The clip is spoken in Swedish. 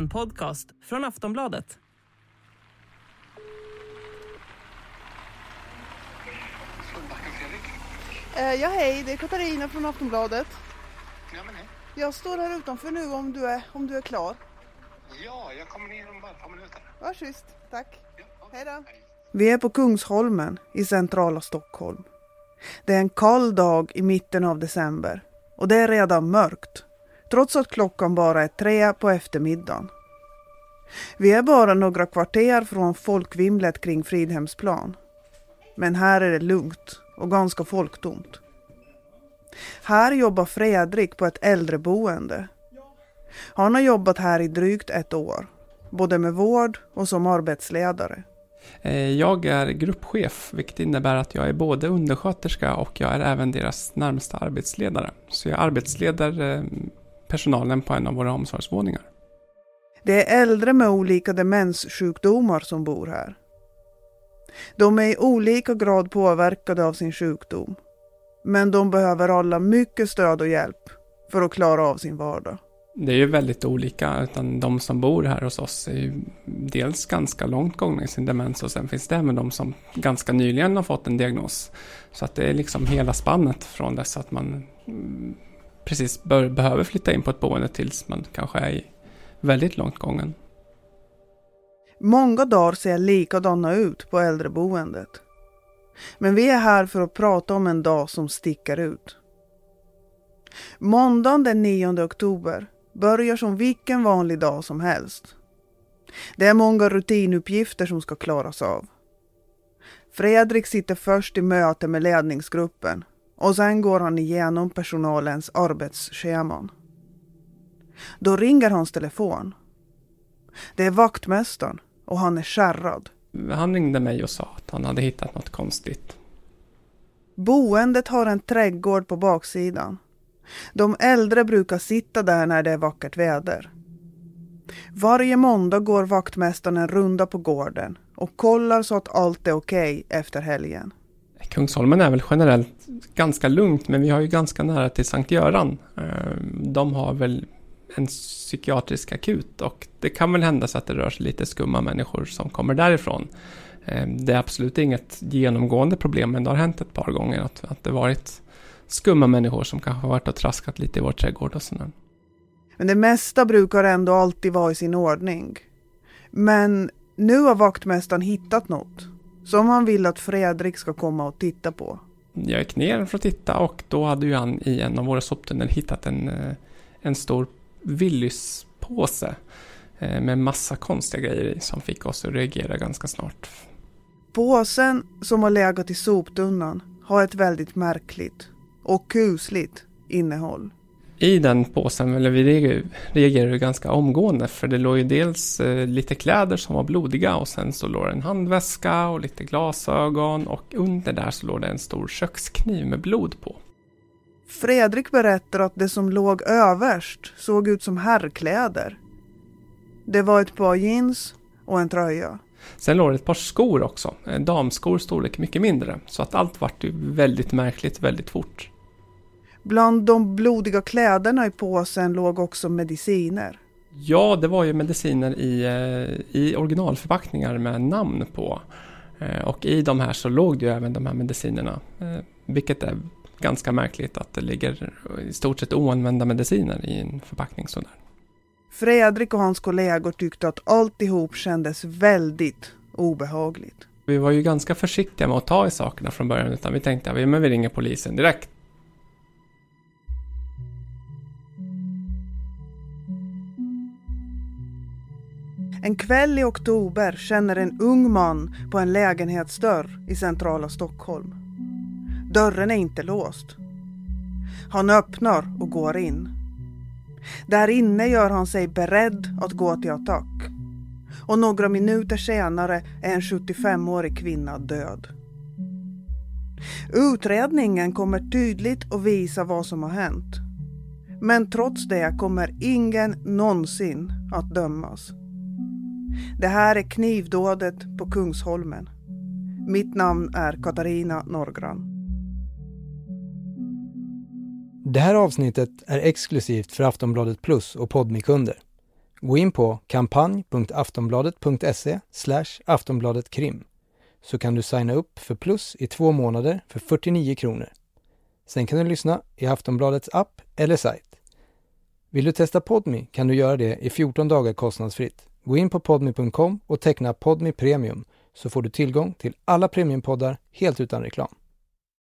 En podcast från Aftonbladet. Eh, ja, hej, det är Katarina från Aftonbladet. Ja, men hej. Jag står här utanför nu om du är, om du är klar. Ja, jag kommer ner om bara ett par minuter. Var schysst, tack. Ja. Hej då. Vi är på Kungsholmen i centrala Stockholm. Det är en kall dag i mitten av december och det är redan mörkt, trots att klockan bara är tre på eftermiddagen. Vi är bara några kvarter från folkvimlet kring Fridhemsplan. Men här är det lugnt och ganska folktomt. Här jobbar Fredrik på ett äldreboende. Han har jobbat här i drygt ett år, både med vård och som arbetsledare. Eh, jag är gruppchef, vilket innebär att jag är både undersköterska och jag är även deras närmsta arbetsledare. Så jag arbetsleder eh, personalen på en av våra omsorgsvåningar. Det är äldre med olika demenssjukdomar som bor här. De är i olika grad påverkade av sin sjukdom. Men de behöver alla mycket stöd och hjälp för att klara av sin vardag. Det är ju väldigt olika, utan de som bor här hos oss är ju dels ganska långt gångna i sin demens och sen finns det även de som ganska nyligen har fått en diagnos. Så att det är liksom hela spannet från dess att man precis bör, behöver flytta in på ett boende tills man kanske är väldigt långt gången. Många dagar ser likadana ut på äldreboendet. Men vi är här för att prata om en dag som sticker ut. Måndagen den 9 oktober börjar som vilken vanlig dag som helst. Det är många rutinuppgifter som ska klaras av. Fredrik sitter först i möte med ledningsgruppen och sen går han igenom personalens arbetsscheman. Då ringer hans telefon. Det är vaktmästaren och han är skärrad. Han ringde mig och sa att han hade hittat något konstigt. Boendet har en trädgård på baksidan. De äldre brukar sitta där när det är vackert väder. Varje måndag går vaktmästaren en runda på gården och kollar så att allt är okej efter helgen. Kungsholmen är väl generellt ganska lugnt, men vi har ju ganska nära till Sankt Göran. Ehm, de har väl en psykiatrisk akut och det kan väl hända så att det rör sig lite skumma människor som kommer därifrån. Ehm, det är absolut inget genomgående problem, men det har hänt ett par gånger att, att det varit skumma människor som kanske har varit och traskat lite i vår trädgård och sådär. Men det mesta brukar ändå alltid vara i sin ordning. Men nu har vaktmästaren hittat något som han vill att Fredrik ska komma och titta på. Jag gick ner för att titta och då hade ju han i en av våra soptunnor hittat en, eh, en stor Willys-påse eh, med massa konstiga grejer i som fick oss att reagera ganska snart. Påsen som har legat i soptunnan har ett väldigt märkligt och kusligt innehåll. I den påsen, eller vi reager- reagerade ganska omgående för det låg ju dels eh, lite kläder som var blodiga och sen så låg det en handväska och lite glasögon och under där så låg det en stor kökskniv med blod på. Fredrik berättar att det som låg överst såg ut som herrkläder. Det var ett par jeans och en tröja. Sen låg det ett par skor också, eh, damskor storlek mycket mindre, så att allt vart ju väldigt märkligt väldigt fort. Bland de blodiga kläderna i påsen låg också mediciner. Ja, det var ju mediciner i, eh, i originalförpackningar med namn på. Eh, Och i de här så låg det ju även de här medicinerna. eh, Vilket är ganska märkligt att det ligger i stort sett oanvända mediciner i en förpackning sådär. Fredrik och hans kollegor tyckte att alltihop kändes väldigt obehagligt. Vi var ju ganska försiktiga med att ta i sakerna från början utan vi tänkte att vi, men vi ringer polisen direkt. En kväll i oktober känner en ung man på en lägenhetsdörr i centrala Stockholm. Dörren är inte låst. Han öppnar och går in. Där inne gör han sig beredd att gå till attack. Och några minuter senare är en 75-årig kvinna död. Utredningen kommer tydligt att visa vad som har hänt. Men trots det kommer ingen någonsin att dömas. Det här är knivdådet på Kungsholmen. Mitt namn är Katarina Norgran. Det här avsnittet är exklusivt för Aftonbladet Plus och Podmi-kunder. Gå in på kampanj.aftonbladet.se aftonbladetkrim så kan du signa upp för plus i två månader för 49 kronor. Sen kan du lyssna i Aftonbladets app eller sajt. Vill du testa Podmi kan du göra det i 14 dagar kostnadsfritt. Gå in på podmi.com och teckna Podmi Premium så får du tillgång till alla premiumpoddar helt utan reklam.